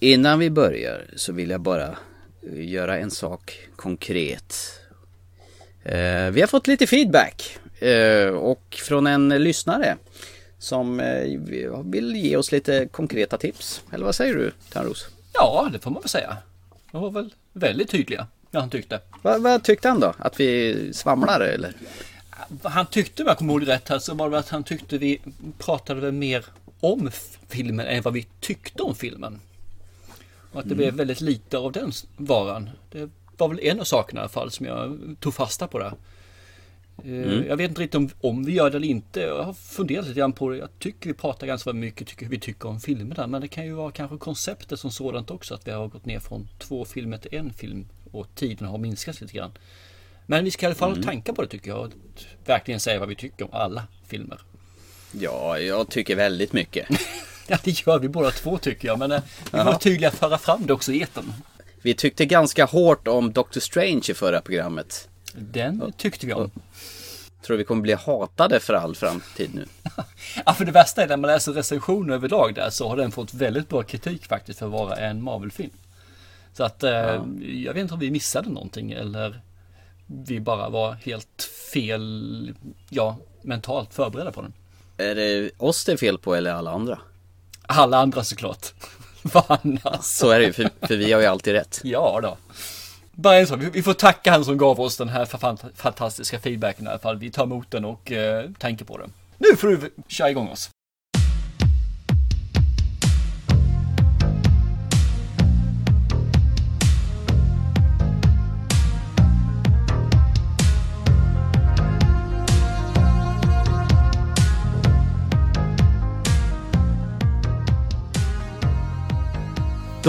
Innan vi börjar så vill jag bara göra en sak konkret. Eh, vi har fått lite feedback eh, och från en lyssnare som eh, vill ge oss lite konkreta tips. Eller vad säger du, Törnros? Ja, det får man väl säga. De var väl väldigt tydliga, ja, han tyckte. Vad, vad tyckte han då? Att vi svamlar eller? Han tyckte, om jag kommer ihåg rätt här, så var det att han tyckte vi pratade mer om filmen än vad vi tyckte om filmen. Och att det mm. blev väldigt lite av den varan. Det var väl en av sakerna i alla fall som jag tog fasta på där. Eh, mm. Jag vet inte riktigt om, om vi gör det eller inte. Jag har funderat lite grann på det. Jag tycker vi pratar ganska mycket tycker vi tycker om filmerna. Men det kan ju vara kanske konceptet som sådant också. Att vi har gått ner från två filmer till en film. Och tiden har minskat lite grann. Men vi ska i alla fall mm. tänka på det tycker jag. Och verkligen säga vad vi tycker om alla filmer. Ja, jag tycker väldigt mycket. ja, det gör vi båda två tycker jag. Men eh, vi var tydliga att föra fram det också i etern. Vi tyckte ganska hårt om Doctor Strange i förra programmet. Den tyckte vi om. Tror vi kommer bli hatade för all framtid nu. ja, för det värsta är när man läser recensioner överlag där så har den fått väldigt bra kritik faktiskt för att vara en Marvel-film. Så att eh, ja. jag vet inte om vi missade någonting eller vi bara var helt fel, ja, mentalt förberedda på den. Är det oss det är fel på eller alla andra? Alla andra såklart. Vad annars? Så är det ju, för, för vi har ju alltid rätt. Ja då. Bara en sak, vi får tacka han som gav oss den här fantastiska feedbacken i alla fall. Vi tar emot den och eh, tänker på den. Nu får du köra igång oss.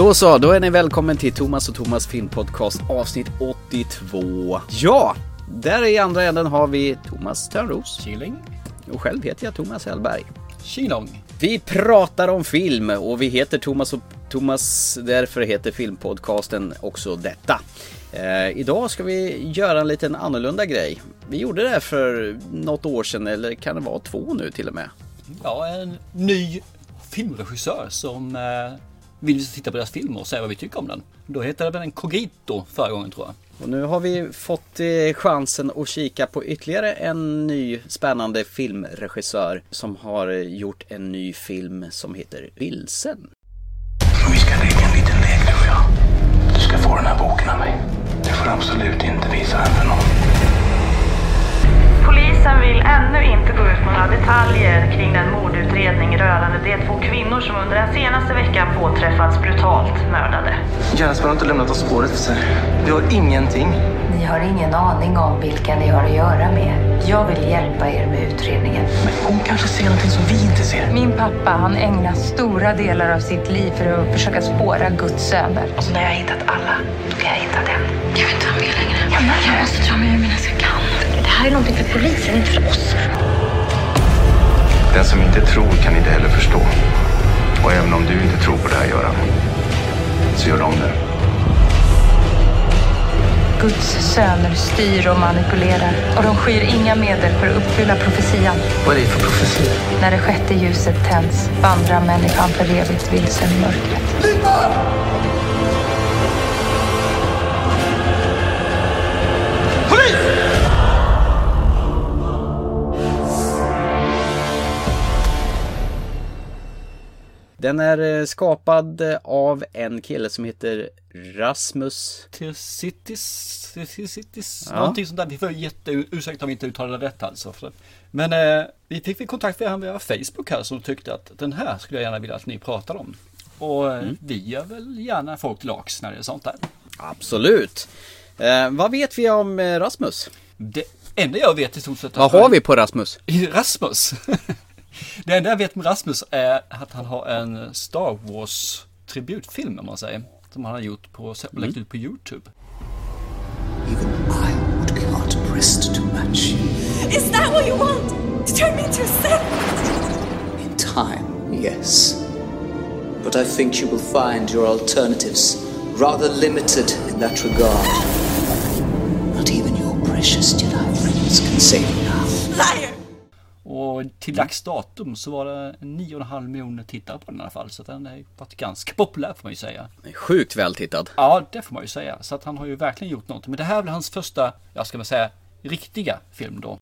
Då så, då är ni välkommen till Thomas och Thomas filmpodcast avsnitt 82. Ja, där i andra änden har vi Thomas Törnros. Killing. Och själv heter jag Thomas Hellberg. Kilong. Vi pratar om film och vi heter Thomas och Thomas, därför heter filmpodcasten också detta. Eh, idag ska vi göra en liten annorlunda grej. Vi gjorde det för något år sedan, eller kan det vara två nu till och med? Ja, en ny filmregissör som eh, vill vi titta på deras film och säga vad vi tycker om den. Då heter den Cogito förra gången tror jag. Och nu har vi fått eh, chansen att kika på ytterligare en ny spännande filmregissör som har eh, gjort en ny film som heter Vilsen. Vi ska leka en liten lek du och jag. Du ska få den här boken av mig. Du får absolut inte visa den för någon. Polisen vill ännu inte gå ut några detaljer kring den mordutredning kvinnor som under den senaste veckan påträffats brutalt mördade. Gärningsmannen har inte lämnat oss spåret efter. Vi har ingenting. Ni har ingen aning om vilka ni har att göra med. Jag vill hjälpa er med utredningen. Men hon kanske ser någonting som vi inte ser. Min pappa, han ägnar stora delar av sitt liv för att försöka spåra Guds söner. Och så när jag har hittat alla, då kan jag hitta den. Jag vill inte vara med längre. Jag måste dra mig ur mina jag kan. Det här är någonting för polisen, inte för oss. Den som inte tror kan inte heller förstå. Och även om du inte tror på det här, Göran, så gör de det. Guds söner styr och manipulerar och de skyr inga medel för att uppfylla profetian. Vad är det för profetia? När det sjätte ljuset tänds vandrar människan för evigt vilsen i mörkret. Lipa! Den är eh, skapad eh, av en kille som heter Rasmus Tirsitis Tirsitis ja. Någonting sånt där. Vi får jätteursäkta om vi inte uttalade rätt alltså. Men eh, vi fick kontakt med honom via Facebook här som tyckte att den här skulle jag gärna vilja att ni pratar om. Och eh, mm. vi gör väl gärna folk till lags när det är sånt där. Absolut. Eh, vad vet vi om Rasmus? Det enda jag vet i stort sett. Vad har vi på Rasmus? Rasmus? Det enda jag vet med Rasmus är att han har en Star Wars tributfilm om man säger. Som han har gjort på, mm. lagt ut på YouTube. Even I would be hard pressed to match. Is that what you want? To turn me into a Sith? In time, yes. But I think you will find your alternatives rather limited in that regard. Not even your precious Jedi friends can save you now. Liar! Och till dags datum så var det 9,5 miljoner tittare på den i alla fall. Så den har varit ganska populär får man ju säga. Sjukt väl tittad. Ja, det får man ju säga. Så att han har ju verkligen gjort något. Men det här är väl hans första, jag ska väl säga, riktiga film då.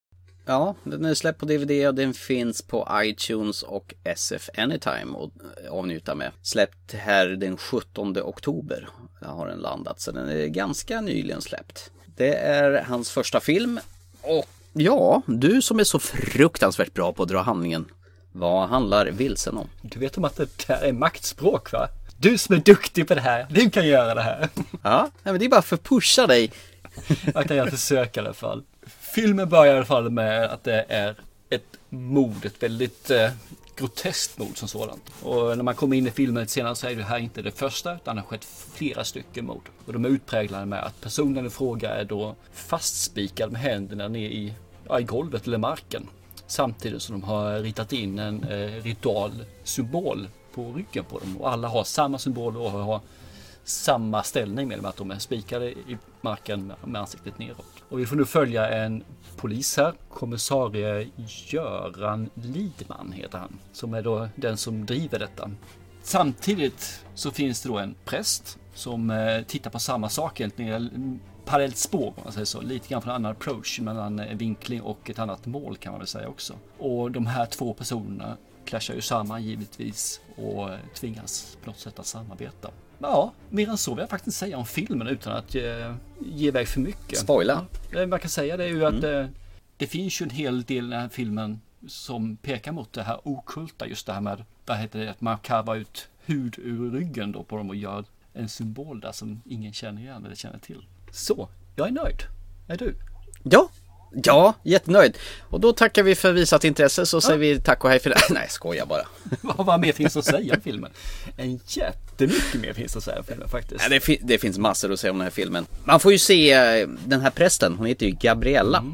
Ja, den är släppt på DVD och den finns på iTunes och SF Anytime att avnjuta med. Släppt här den 17 oktober. Där har den landat, så den är ganska nyligen släppt. Det är hans första film och ja, du som är så fruktansvärt bra på att dra handlingen. Vad handlar Vilsen om? Du vet om att det här är maktspråk va? Du som är duktig på det här, du kan göra det här. Ja, men det är bara för att pusha dig. Jag kan göra försök i alla fall. Filmen börjar i alla fall med att det är ett mord, ett väldigt eh, groteskt mord som sådant. Och när man kommer in i filmen senare så är det här inte det första utan det har skett flera stycken mord. Och de är utpräglade med att personen i fråga är då fastspikad med händerna ner i, ja, i golvet eller marken. Samtidigt som de har ritat in en eh, ritual symbol på ryggen på dem. Och alla har samma symbol och har samma ställning med dem, att de är spikade i marken med, med ansiktet neråt. Och vi får nu följa en polis här, kommissarie Göran Lidman heter han, som är då den som driver detta. Samtidigt så finns det då en präst som eh, tittar på samma sak egentligen, parallellt spår om man säger så, lite grann från en annan approach mellan en vinkling och ett annat mål kan man väl säga också. Och de här två personerna clashar ju samman givetvis och tvingas på något sätt att samarbeta. Ja, mer än så vill jag faktiskt säga om filmen utan att ge, ge iväg för mycket. Spoila. Det man kan säga det är ju att eh, det finns ju en hel del i den här filmen som pekar mot det här okulta, just det här med, vad heter det, att man karvar ut hud ur ryggen då på dem och gör en symbol där som ingen känner igen eller känner till. Så, jag är nöjd. Är du? Ja, ja, jättenöjd. Och då tackar vi för visat intresse så säger vi tack och hej för det. Nej, skojar bara. Vad mer finns att säga om filmen? En jättemycket mer finns att säga om filmen faktiskt. Nej, det, fi- det finns massor att säga om den här filmen. Man får ju se eh, den här prästen, hon heter ju Gabriella.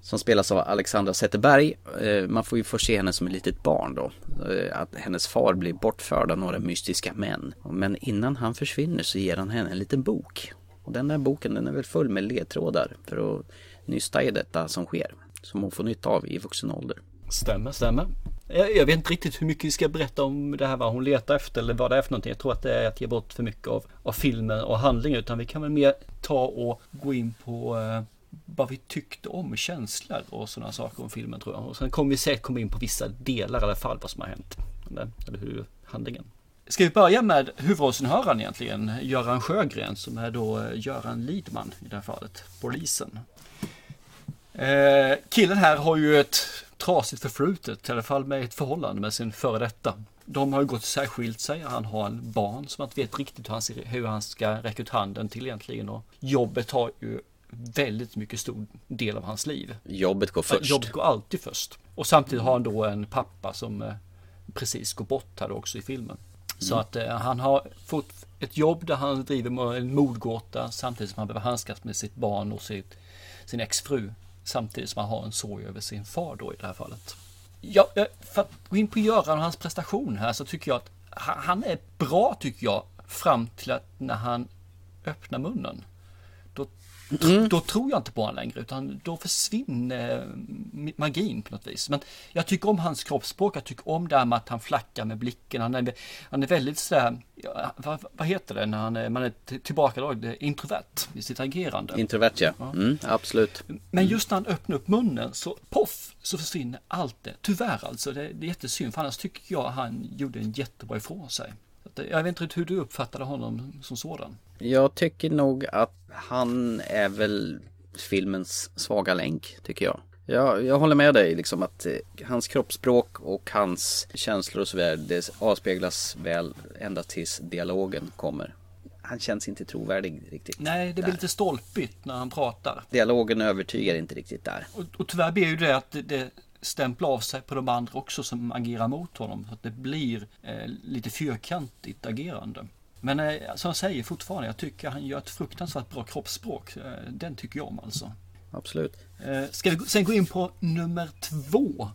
Som spelas av Alexandra Zetterberg. Eh, Man får ju få se henne som ett litet barn då. Eh, Att hennes far blir bortförd av några mystiska män. Men innan han försvinner så ger han henne en liten bok. Och den där boken den är väl full med ledtrådar för att nysta i detta som sker. Som hon får nytta av i vuxen ålder. Stämmer, stämmer. Jag, jag vet inte riktigt hur mycket vi ska berätta om det här vad hon letar efter eller vad det är för någonting. Jag tror att det är att ge bort för mycket av, av filmen och handlingen. Utan vi kan väl mer ta och gå in på eh, vad vi tyckte om känslor och sådana saker om filmen tror jag. Och sen kommer vi säkert komma in på vissa delar i alla fall vad som har hänt. Eller, eller hur handlingen. Ska vi börja med huvudrollsinnehavaren egentligen, Göran Sjögren som är då eh, Göran Lidman i det här fallet, polisen. Eh, killen här har ju ett trasigt förflutet, i alla fall med ett förhållande med sin före detta. De har ju gått särskilt sig, han har en barn som inte vet riktigt hur han, ser, hur han ska räcka ut handen till egentligen. Och jobbet har ju väldigt mycket stor del av hans liv. Jobbet går först. Jobbet går alltid först. Och samtidigt har han då en pappa som eh, precis går bort här också i filmen. Så att eh, han har fått ett jobb där han driver en mordgåta samtidigt som han behöver handskas med sitt barn och sitt, sin exfru. Samtidigt som han har en sorg över sin far då i det här fallet. Ja, eh, för att gå in på Göran och hans prestation här så tycker jag att han är bra tycker jag fram till att när han öppnar munnen. Då, då tror jag inte på honom längre utan då försvinner eh, magin på något vis. Men jag tycker om hans kroppsspråk, jag tycker om det här med att han flackar med blicken. Han är, han är väldigt sådär, ja, vad, vad heter det när han är, man är t- tillbakadragen, introvert i sitt agerande. Introvert ja. Mm, absolut. Men just när han öppnar upp munnen så poff så försvinner allt det. Tyvärr alltså, det, det är jättesynd för annars tycker jag han gjorde en jättebra ifrån sig. Eh, Jag vet inte hur du uppfattade honom som sådan. Jag tycker nog att han är väl filmens svaga länk, tycker jag. Jag, jag håller med dig liksom att eh, hans kroppsspråk och hans känslor och så vidare, det avspeglas väl ända tills dialogen kommer. Han känns inte trovärdig riktigt. Nej, det blir där. lite stolpigt när han pratar. Dialogen övertygar inte riktigt där. Och, och tyvärr blir ju det att det, det stämplar av sig på de andra också som agerar mot honom. Så att det blir eh, lite fyrkantigt agerande. Men eh, som jag säger fortfarande, jag tycker han gör ett fruktansvärt bra kroppsspråk. Eh, den tycker jag om alltså. Absolut. Eh, ska vi sen gå in på nummer två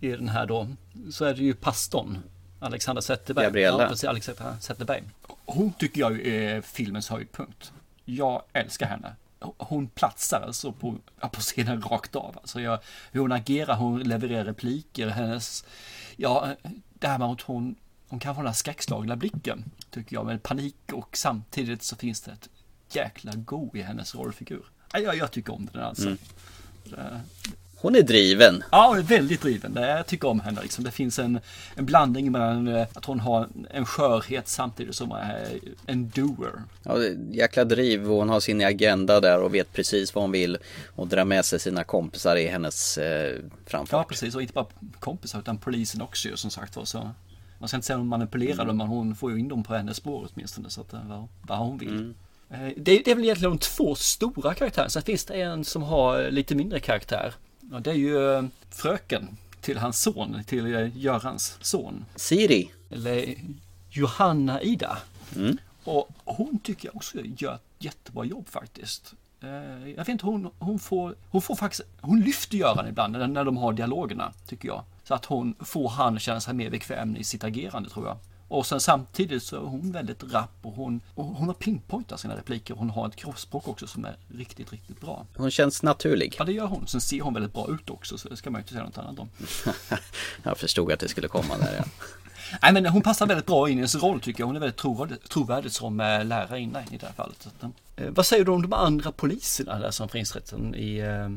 i den här då. Så är det ju pastorn. Alexandra Zetterberg. Gabriella. Ja, precis, Alexandra Zetterberg. Hon tycker jag är filmens höjdpunkt. Jag älskar henne. hon platsar alltså på, på scenen rakt av. Alltså jag, hur hon agerar, hon levererar repliker, hennes, ja, det här med att hon, hon kan få den här skräckslagna blicken, tycker jag, med panik och samtidigt så finns det ett jäkla go i hennes rollfigur. Ja, jag, jag tycker om den alltså. Mm. Hon är driven. Ja, hon är väldigt driven. Jag tycker om henne. Liksom. Det finns en, en blandning mellan eh, att hon har en skörhet samtidigt som hon är en doer. Ja, jäkla driv och hon har sin agenda där och vet precis vad hon vill och drar med sig sina kompisar i hennes eh, framfart. Ja, precis. Och inte bara kompisar utan polisen också ju som sagt var. Så man ska inte säga att hon manipulerar dem, men hon får ju in dem på hennes spår åtminstone. Så att eh, vad, vad hon vill. Mm. Det, det är väl egentligen de två stora karaktärerna. Sen finns det en som har lite mindre karaktär. Ja, det är ju eh, fröken till hans son, till eh, Görans son. Siri. Eller Johanna Ida. Mm. Och hon tycker jag också gör ett jättebra jobb faktiskt. Eh, jag vet inte, hon, hon, får, hon får faktiskt, hon lyfter Göran ibland när de har dialogerna, tycker jag. Så att hon får han känna sig mer bekväm i sitt agerande, tror jag. Och sen samtidigt så är hon väldigt rapp och hon, och hon har pinpointat sina repliker. Hon har ett kroppsspråk också som är riktigt, riktigt bra. Hon känns naturlig. Ja, det gör hon. Sen ser hon väldigt bra ut också, så det ska man ju inte säga något annat om. jag förstod att det skulle komma där, ja. Nej, men hon passar väldigt bra in i sin roll tycker jag. Hon är väldigt trovärdig, trovärdig som lärarinna i det här fallet. Eh, vad säger du om de andra poliserna där som finns rätten i, eh,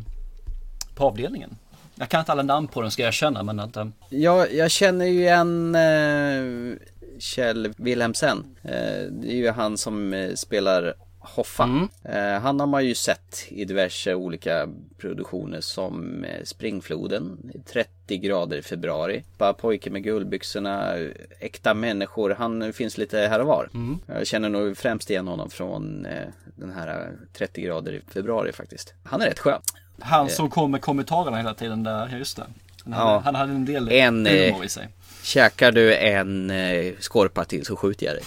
på avdelningen? Jag kan inte alla namn på dem ska jag känna men att... Ja, jag känner ju en eh, Kjell Wilhelmsen. Eh, det är ju han som eh, spelar Hoffa. Mm. Eh, han har man ju sett i diverse olika produktioner som Springfloden, 30 grader i februari, Bara pojke med guldbyxorna, Äkta människor. Han finns lite här och var. Mm. Jag känner nog främst igen honom från den här 30 grader i februari faktiskt. Han är rätt skön. Han som kom med kommentarerna hela tiden där, just det. Han hade, ja, han hade en del en, humor i sig. Käkar du en eh, skorpa till så skjuter jag dig.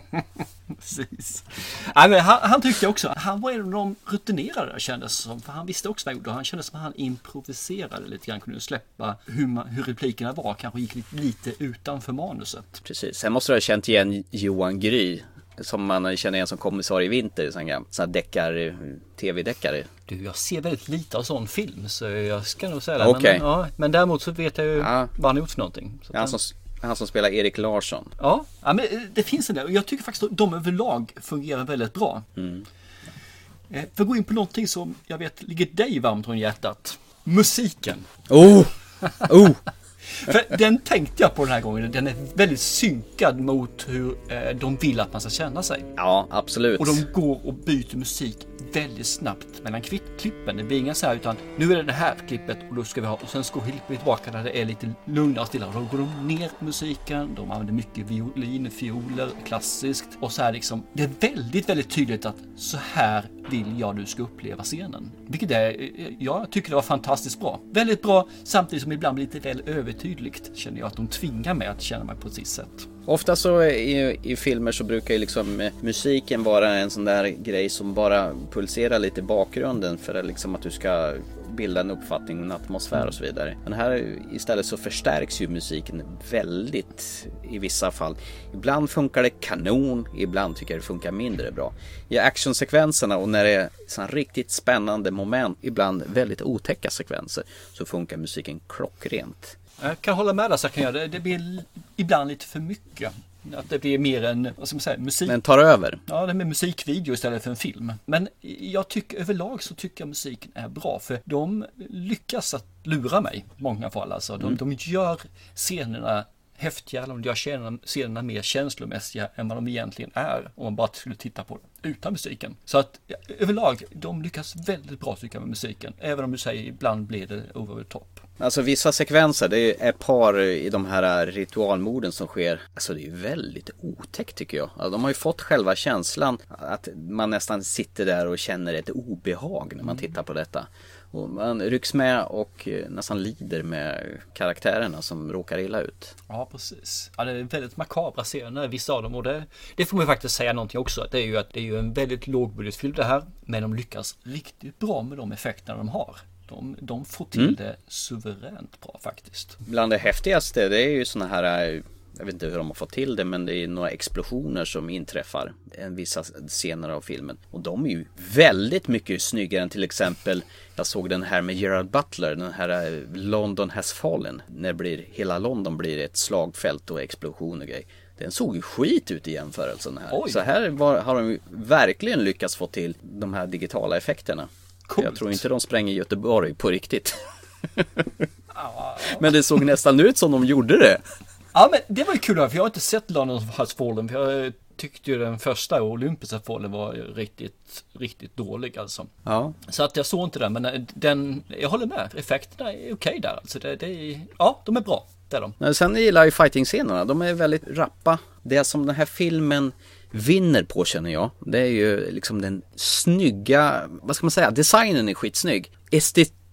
Precis. Nej, men han, han, tyckte också, han var en av de rutinerade kändes som. För han visste också vad han gjorde. Han kände som att han improviserade lite grann. Kunde släppa hur, man, hur replikerna var. Kanske gick lite, lite utanför manuset. Precis. Sen måste du ha känt igen Johan Gry som man känner igen som kommissarie Winter, sån här deckar, tv-deckare. Du, jag ser väldigt lite av sån film så jag ska nog säga det. Okay. Men, ja, men däremot så vet jag ju ja. vad han har gjort för någonting. Så han, som, han som spelar Erik Larsson. Ja, ja men eh, det finns en del. Och jag tycker faktiskt att de överlag fungerar väldigt bra. Mm. Eh, för att gå in på någonting som jag vet ligger dig varmt om hjärtat. Musiken. Oh! Oh! För den tänkte jag på den här gången. Den är väldigt synkad mot hur eh, de vill att man ska känna sig. Ja, absolut. Och de går och byter musik väldigt snabbt mellan klippen. Det blir inga så här utan nu är det det här klippet och då ska vi ha och sen ska vi tillbaka när det är lite lugnare och stilla. Då går de ner musiken. De använder mycket violin, fioler, klassiskt och så här liksom. Det är väldigt, väldigt tydligt att så här vill jag du ska uppleva scenen. Vilket är, jag tycker det var fantastiskt bra. Väldigt bra samtidigt som ibland blir lite väl övertydligt känner jag att de tvingar mig att känna mig på ett visst sätt. Ofta så i, i filmer så brukar ju liksom eh, musiken vara en sån där grej som bara pulserar lite i bakgrunden för att liksom att du ska bilda en uppfattning, en atmosfär och så vidare. Men här istället så förstärks ju musiken väldigt i vissa fall. Ibland funkar det kanon, ibland tycker jag det funkar mindre bra. I actionsekvenserna och när det är sådana riktigt spännande moment, ibland väldigt otäcka sekvenser, så funkar musiken klockrent. Jag kan hålla med dig så kan jag. Det, det blir ibland lite för mycket. Att det blir mer en, vad ska man säga, musik. Den tar över. Ja, det är musikvideo istället för en film. Men jag tycker överlag så tycker jag musiken är bra. För de lyckas att lura mig i många fall. Alltså, de, mm. de gör scenerna häftigare, de gör scenerna, scenerna mer känslomässiga än vad de egentligen är. Om man bara skulle titta på det utan musiken. Så att överlag, de lyckas väldigt bra tycker jag med musiken. Även om du säger ibland blir det over the top. Alltså vissa sekvenser, det är par i de här ritualmorden som sker. Alltså det är väldigt otäckt tycker jag. Alltså, de har ju fått själva känslan att man nästan sitter där och känner ett obehag när man mm. tittar på detta. Och man rycks med och nästan lider med karaktärerna som råkar illa ut. Ja, precis. Ja, det är väldigt makabra scener, vissa av dem. Och det, det får man faktiskt säga någonting också. Det är ju att det är ju en väldigt lågbudgetfilm det här. Men de lyckas riktigt bra med de effekterna de har. De, de får till mm. det suveränt bra faktiskt. Bland det häftigaste det är ju sådana här jag vet inte hur de har fått till det men det är några explosioner som inträffar en vissa scener av filmen. Och de är ju väldigt mycket snyggare än till exempel jag såg den här med Gerard Butler, den här eh, London has fallen. När blir, hela London blir ett slagfält och explosion och grej. Den såg ju skit ut i jämförelsen här. Oj. Så här var, har de ju verkligen lyckats få till de här digitala effekterna. Coolt. Jag tror inte de spränger Göteborg på riktigt. Men det såg nästan ut som de gjorde det. Ja men det var ju kul för jag har inte sett London has fallen. För jag tyckte ju den första Olympus has fallen var riktigt, riktigt dålig alltså. Ja, Så att jag såg inte den men den, jag håller med. Effekterna är okej där alltså. Det, det ja de är bra. Det är de. Sen gillar jag ju fighting-scenerna. De är väldigt rappa. Det som den här filmen vinner på känner jag. Det är ju liksom den snygga, vad ska man säga, designen är skitsnygg.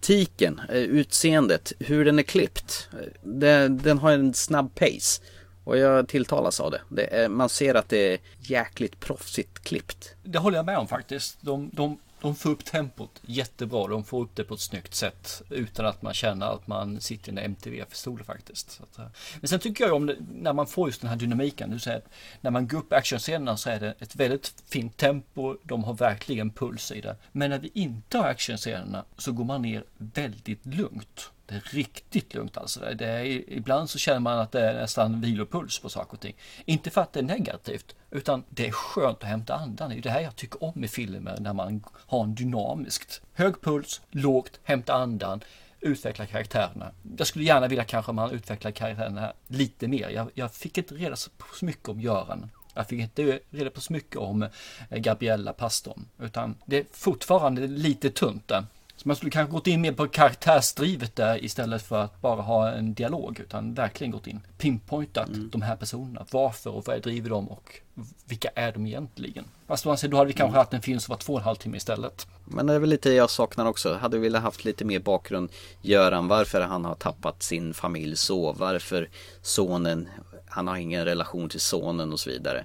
Estetiken, eh, utseendet, hur den är klippt. Eh, den, den har en snabb pace. Och jag tilltalas av det. det är, man ser att det är jäkligt proffsigt klippt. Det håller jag med om faktiskt. De, de, de får upp tempot jättebra. De får upp det på ett snyggt sätt utan att man känner att man sitter i en MTV-stol faktiskt. Så att, eh, men sen tycker jag om det, när man får just den här dynamiken. Du säger att när man går upp actionscenerna så är det ett väldigt fint tempo. De har verkligen puls i det. Men när vi inte har actionscenerna så går man ner väldigt lugnt. Det är riktigt lugnt alltså. Det är, ibland så känner man att det är nästan vilopuls på saker och ting. Inte för att det är negativt, utan det är skönt att hämta andan. Det är det här jag tycker om i filmer, när man har en dynamiskt. Hög puls, lågt, hämta andan, utveckla karaktärerna. Jag skulle gärna vilja kanske man utvecklar karaktärerna lite mer. Jag, jag fick inte reda på så mycket om Göran. Jag fick inte reda på så mycket om eh, Gabriella pastorn. Utan det är fortfarande lite tunt där. Så man skulle kanske gått in mer på karaktärsdrivet där istället för att bara ha en dialog. Utan verkligen gått in, pinpointat de här personerna. Varför och vad driver dem och vilka är de egentligen? Fast säger, då hade vi kanske haft en film som var två och en halv timme istället. Men det är väl lite jag saknar också. Hade velat haft lite mer bakgrund. Göran, varför han har tappat sin familj så. Varför sonen, han har ingen relation till sonen och så vidare.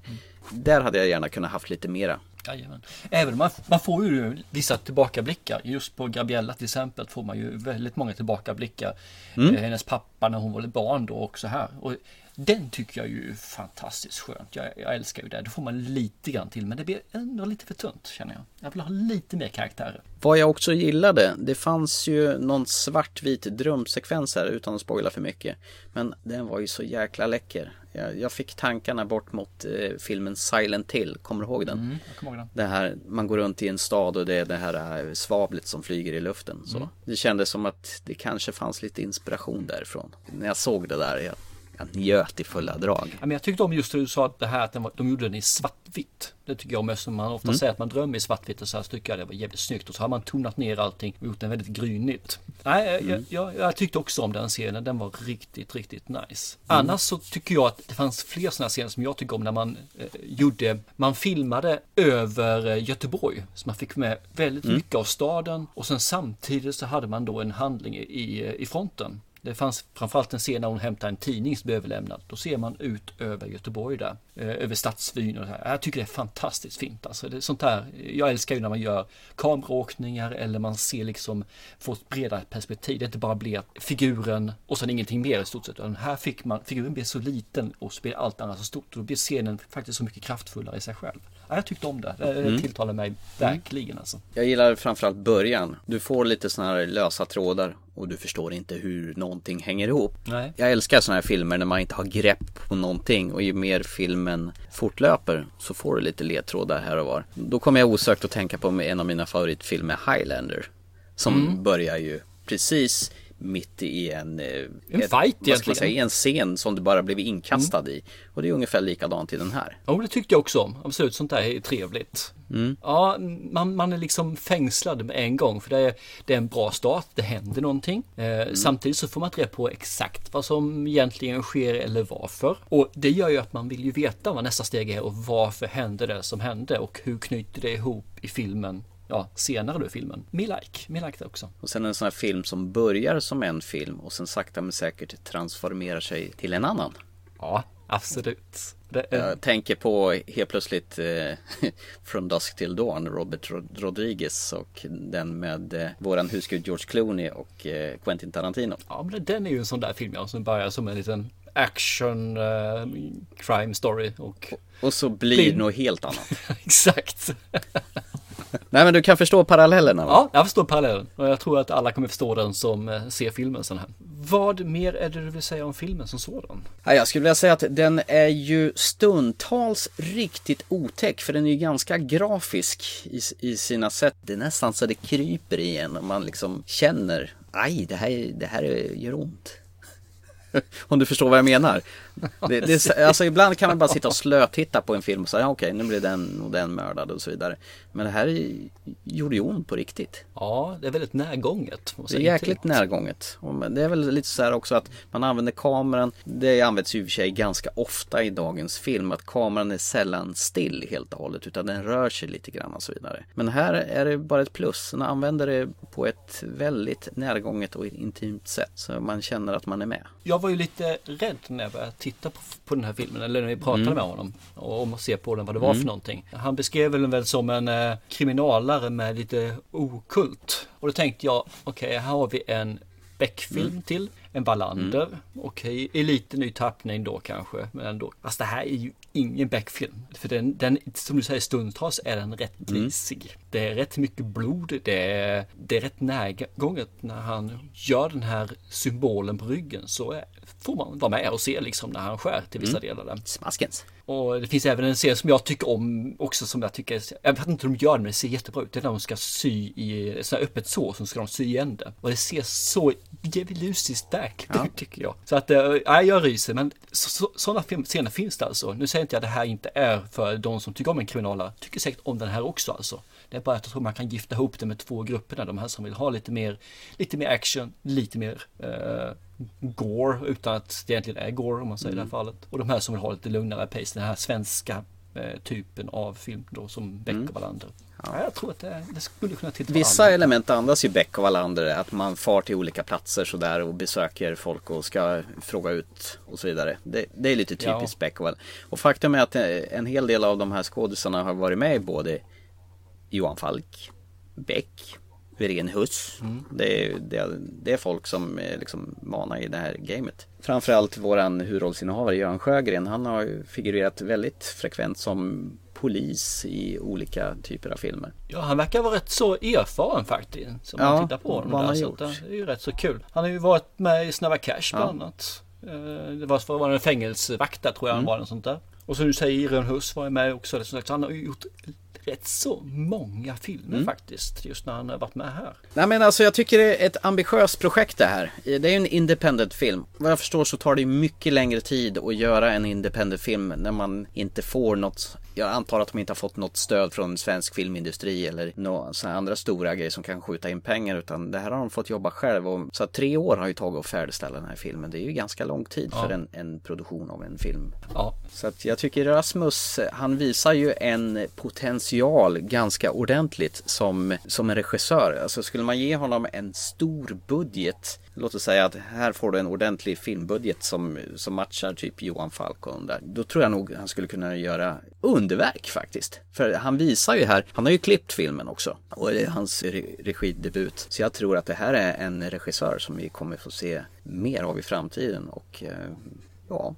Där hade jag gärna kunnat haft lite mera. Jajamän. Även man, man får ju vissa tillbakablickar. Just på Gabriella till exempel får man ju väldigt många tillbakablickar. Mm. Eh, Hennes pappa när hon var barn då och så här. Och den tycker jag ju är fantastiskt skönt. Jag, jag älskar ju det. Då får man lite grann till men det blir ändå lite för tunt känner jag. Jag vill ha lite mer karaktärer. Vad jag också gillade, det fanns ju någon svartvit drömsekvens här utan att spoila för mycket. Men den var ju så jäkla läcker. Jag, jag fick tankarna bort mot eh, filmen Silent Hill, kommer du ihåg den? Mm, jag kommer ihåg den. Det här, man går runt i en stad och det är det här eh, svavlet som flyger i luften. Så. Mm. Det kändes som att det kanske fanns lite inspiration därifrån. När jag såg det där, jag, jag njöt i fulla drag. Ja, men jag tyckte om just det du sa att det här att var, de gjorde den i svartvitt. Det tycker jag om eftersom man ofta säger att man drömmer i svartvitt och så här tycker jag det var jävligt snyggt. Och så har man tonat ner allting och gjort den väldigt grynigt. Nej, jag, jag, jag, jag tyckte också om den scenen. Den var riktigt, riktigt nice. Annars så tycker jag att det fanns fler sådana scener som jag tycker om när man eh, gjorde, man filmade över eh, Göteborg. Så man fick med väldigt mycket av staden och sen samtidigt så hade man då en handling i, i fronten. Det fanns framförallt en scen när hon hämtar en tidning som blev överlämnad. Då ser man ut över Göteborg där. Eh, över stadsvyn och så här. Jag tycker det är fantastiskt fint. Alltså det är sånt här. Jag älskar ju när man gör kameraåkningar eller man ser liksom, får ett bredare perspektiv. Det inte bara blir figuren och sen ingenting mer i stort sett. Utan här fick man, figuren blir så liten och så blir allt annat så stort. Och då blir scenen faktiskt så mycket kraftfullare i sig själv. Ja, jag tyckte om det. Det tilltalar mig verkligen alltså. Jag gillar framförallt början. Du får lite sådana här lösa trådar och du förstår inte hur någonting hänger ihop. Nej. Jag älskar sådana här filmer när man inte har grepp på någonting och ju mer filmen fortlöper så får du lite ledtrådar här och var. Då kommer jag osökt att tänka på en av mina favoritfilmer, Highlander. Som börjar ju precis mitt i en... eh, En ett- fight egentligen. säga, en scen som du bara blev inkastad i. Och det är ungefär likadant i den här. Jo, det tyckte jag också om. Absolut, sånt där är trevligt. Ja, man, man är liksom fängslad med en gång för det är, det är en bra start, det händer någonting. Eh, Samtidigt så får man inte reda på exakt vad som egentligen sker eller varför. Och det gör ju att man vill ju veta vad nästa steg är och varför hände det som hände och hur knyter det ihop i filmen Ja, senare då i filmen. Me like, me like det också. Och sen en sån här film som börjar som en film och sen sakta men säkert transformerar sig till en annan. Ja, absolut. Är, Jag tänker på helt plötsligt eh, From Dusk Till Dawn, Robert Rod- Rodriguez och den med eh, våran husgud George Clooney och eh, Quentin Tarantino. Ja, men den är ju en sån där film ja, som börjar som en liten action eh, crime story och Och så blir Blir- det något helt annat. exakt. Nej men du kan förstå parallellerna va? Ja, jag förstår parallellen och jag tror att alla kommer förstå den som eh, ser filmen sån här. Vad mer är det du vill säga om filmen som sådan? Ja, jag skulle vilja säga att den är ju stundtals riktigt otäck för den är ju ganska grafisk i, i sina sätt. Det är nästan så det kryper i en och man liksom känner aj, det här, det här gör ont. Om du förstår vad jag menar. Det, det, alltså ibland kan man bara sitta och slötitta på en film och säga ja, okej nu blir den och den mördad och så vidare. Men det här är- gjorde ju ont på riktigt. Ja, det är väldigt närgånget. Det är jäkligt närgånget. Och Det är väl lite så här också att man använder kameran. Det används i och för sig ganska ofta i dagens film. Att kameran är sällan still helt och hållet. Utan den rör sig lite grann och så vidare. Men här är det bara ett plus. Den använder det på ett väldigt närgånget och intimt sätt. Så man känner att man är med. Jag var ju lite rädd när jag började titta på, på den här filmen, eller när vi pratade Mm. med honom och om att se på den vad det var för någonting. Han beskrev den väl som en eh, kriminalare med lite okult. Och då tänkte jag, okej, här har vi en Beck-film Mm. till, en Wallander, okej, i lite ny tappning då kanske, men ändå. Fast det här är ju ingen Beck-film. För den, den, som du säger, stundtals är den rätt Mm. Det är rätt mycket blod, det är, det är rätt närgånget när han gör den här symbolen på ryggen så är, får man vara med och se liksom när han skär till vissa delar där. Smaskens. Och det finns även en scen som jag tycker om också som jag tycker, jag vet inte hur de gör det men det ser jättebra ut. Det är när de ska sy i ett sånt här öppet sår som ska de sy igen det. Och det ser så djävulusiskt verkligt ut tycker jag. Så att, äh, jag ryser men så, så, sådana scener finns det alltså. Nu säger inte jag att det här inte är för de som tycker om en kriminalare. Tycker säkert om den här också alltså. Det bara att jag tror man kan gifta ihop det med två grupperna. De här som vill ha lite mer, lite mer action, lite mer eh, gore utan att det egentligen är gore om man säger i det här fallet. Och de här som vill ha lite lugnare pace, den här svenska eh, typen av film då som Beck och Wallander. Ja. jag tror att det, det skulle kunna tilltala Vissa alla. element andas ju Beck och Wallander. Att man far till olika platser sådär och besöker folk och ska fråga ut och så vidare. Det, det är lite typiskt Beck och Wallander. Och faktum är att eh, en hel del av de här skådisarna har varit med i både Johan Falk, Beck, Irene Huss. Det, är, det, är, det är folk som är liksom vana i det här gamet. Framförallt våran huvudrollsinnehavare Göran Sjögren. Han har figurerat väldigt frekvent som polis i olika typer av filmer. Ja, han verkar vara rätt så erfaren faktiskt. Som Ja, man tittar på honom vad han där. har Så gjort. det är ju rätt så kul. Han har ju varit med i Snabba Cash bland Ja. annat. Eh, Det var vara en fängelsevakt där tror jag Mm. han var. Något sånt där. Och som du säger, Irene Huss var med också. Han har ju gjort rätt så många filmer Mm. faktiskt. Just när han har varit med här. Nej men alltså jag tycker det är ett ambitiöst projekt det här. Det är ju en independent film. Vad jag förstår så tar det ju mycket längre tid att göra en independent film när man inte får något jag antar att de inte har fått något stöd från svensk filmindustri eller några andra stora grejer som kan skjuta in pengar utan det här har de fått jobba själv och så tre år har ju tagit att färdigställa den här filmen. Det är ju ganska lång tid för en, en produktion av en film. Ja, Så att jag tycker Rasmus, han visar ju en potential ganska ordentligt som, som en regissör. Alltså skulle man ge honom en stor budget, låt oss säga att här får du en ordentlig filmbudget som, som matchar typ Johan Falk och där. Då tror jag nog han skulle kunna göra underverk faktiskt. För han visar ju här, han har ju klippt filmen också. Och det är hans re- regidebut. Så jag tror att det här är en regissör som vi kommer få se mer av i framtiden. Och eh, ja,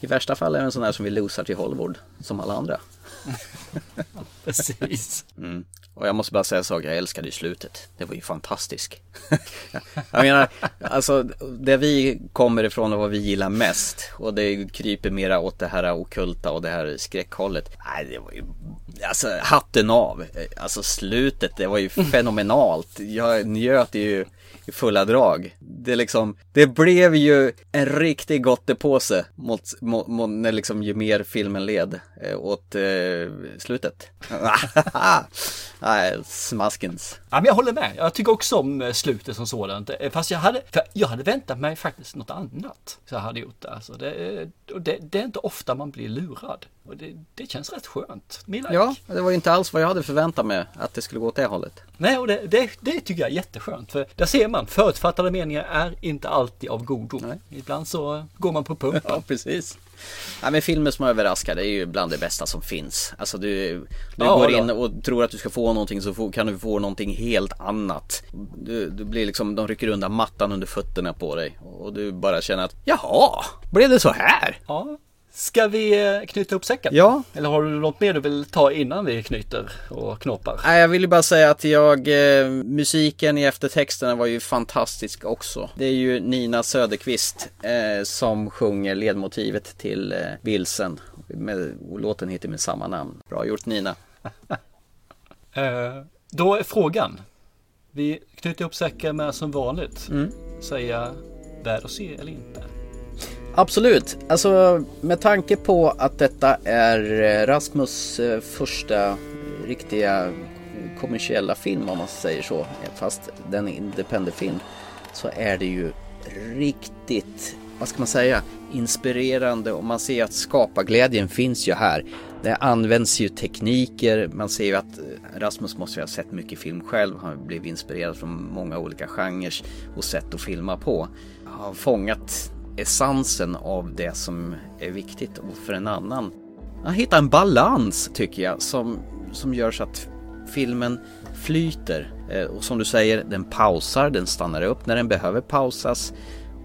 i värsta fall är det en sån här som vi losar till Hollywood, som alla andra. precis. Mm. Och jag måste bara säga en sak, jag älskade ju slutet. Det var ju fantastiskt. jag menar, alltså det vi kommer ifrån och vad vi gillar mest och det kryper mera åt det här okulta och det här skräckhållet. Nej, det var ju, alltså hatten av. Alltså slutet, det var ju fenomenalt. Jag njöt ju i fulla drag. Det liksom, det blev ju en riktig gottepåse mot, mot, mot när liksom ju mer filmen led eh, åt eh, slutet. Nej, smaskens. Ja, men jag håller med. Jag tycker också om eh, slutet som sådant. Eh, Fast jag hade, jag hade väntat mig faktiskt något annat. Så jag hade gjort det. Alltså det, och det, det är inte ofta man blir lurad. Och det, det känns rätt skönt. Me like. Ja, det var ju inte alls vad jag hade förväntat mig att det skulle gå åt det hållet. Nej, och det, det, det tycker jag är jätteskönt. För där ser man, förutfattade meningar är inte alltid av godo. Nej. Ibland så går man på pumpen. precis. Ja, men filmer som överraskar det är ju bland det bästa som finns. Alltså du, du Ja, går ja. in och tror att du ska få någonting så får, kan du få någonting helt annat. Du, du blir liksom, de rycker undan mattan under fötterna på dig. Och du bara känner att jaha, blev det så här? Ja. Ska vi eh, knyta upp säcken? Ja. Eller har du något mer du vill ta innan vi knyter och knoppar? Nej, jag vill ju bara säga att jag, eh, musiken i eftertexterna var ju fantastisk också. Det är ju Nina Söderqvist eh, som sjunger ledmotivet till eh, Vilsen. Med, låten heter med samma namn. Bra gjort Nina. Eh, då är frågan. Vi knyter upp säcken med som vanligt. Mm. Säga värd att se eller inte. Absolut. Alltså med tanke på att detta är eh, Rasmus eh, första riktiga kommersiella film om man säger så. Fast den är independent film. Så är det ju riktigt, vad ska man säga, inspirerande och man ser att skaparglädjen finns ju här. Det används ju tekniker, man ser ju att eh, Rasmus måste ju ha sett mycket film själv, han har blivit inspirerad från många olika genrer och sätt att filma på. Han har fångat essensen av det som är viktigt och för en annan. Att hitta en balans tycker jag som, som gör så att filmen flyter. Eh, och som du säger, den pausar, den stannar upp när den behöver pausas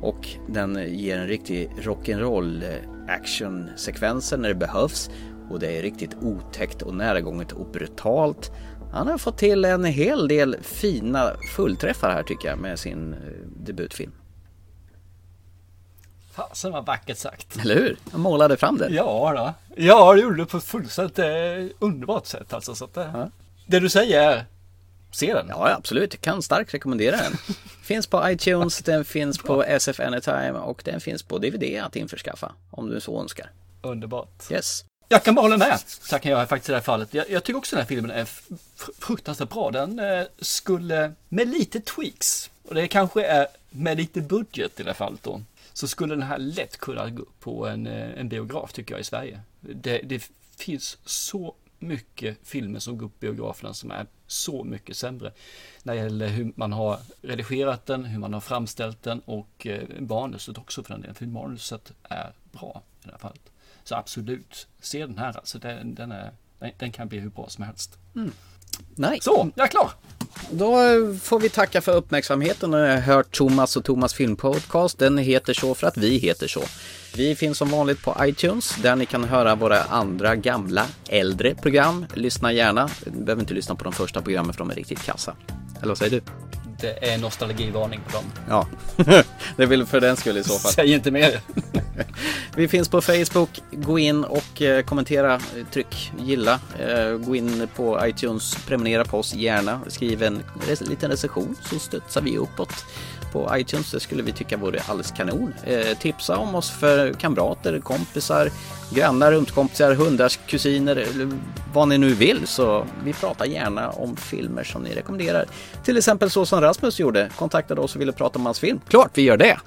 och den ger en riktig rock'n'roll eh, actionsekvenser när det behövs och det är riktigt otäckt och närgånget och brutalt. Han har fått till en hel del fina fullträffar här tycker jag med sin eh, debutfilm. Fasen vad vackert sagt. Eller hur? Han målade fram det. Ja, då. ja det gjorde du på ett fullständigt eh, underbart sätt alltså. Så att, eh, Det du säger se den. Ja, absolut. Jag kan starkt rekommendera den. Finns på iTunes, den finns på SF Anytime och den finns på DVD att införskaffa om du så önskar. Underbart. Yes. Jag kan bara hålla med. Så kan jag faktiskt i det här fallet. Jag, jag tycker också den här filmen är fruktansvärt bra. Den eh, skulle med lite tweaks och det kanske är med lite budget i det här fallet då. Så skulle den här lätt kunna gå på en, eh, en biograf tycker jag i Sverige. Det, det finns så mycket filmer som går upp på biograferna som är så mycket sämre. När det gäller hur man har redigerat den, hur man har framställt den och eh, manuset också för den delen. För manuset är bra i det här fallet. Så absolut, se den här alltså. Den, den, är, den, den kan bli hur bra som helst. Nice. Så, jag är klar! Då får vi tacka för uppmärksamheten och har hört Thomas och Thomas filmpodcast. Den heter så för att vi heter så. Vi finns som vanligt på iTunes där ni kan höra våra andra gamla äldre program. Lyssna gärna. Du behöver inte lyssna på de första programmen för de är riktigt kassa. Eller vad säger du? Det är nostalgivarning på dem. Ja, det är väl för den skull i så fall. Säg inte mer. Vi finns på Facebook. Gå in och eh, kommentera, eh, tryck gilla. Eh, gå in på iTunes, prenumerera på oss gärna. Skriv en liten recension så studsar vi uppåt på iTunes. Det skulle vi tycka vore alldeles kanon. Eh, Tipsa om oss för kamrater, kompisar, grannar, rumskompisar, hundars kusiner vad ni nu vill. Så vi pratar gärna om filmer som ni rekommenderar. Till exempel så som Rasmus gjorde. Kontaktade oss och ville prata om hans film. Klart vi gör det!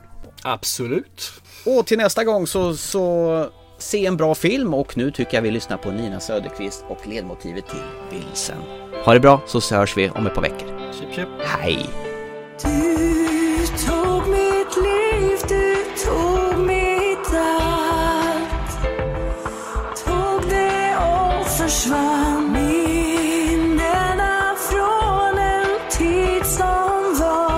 Absolut. Och till nästa gång så, så se en bra film och nu tycker jag vi lyssnar på Nina Söderqvist och ledmotivet till Vilsen. Ha det bra så hörs vi om ett par veckor. Chip, chip. Hej! Du tog mitt liv, du tog mitt allt Tog det och försvann Minnena från en tid som var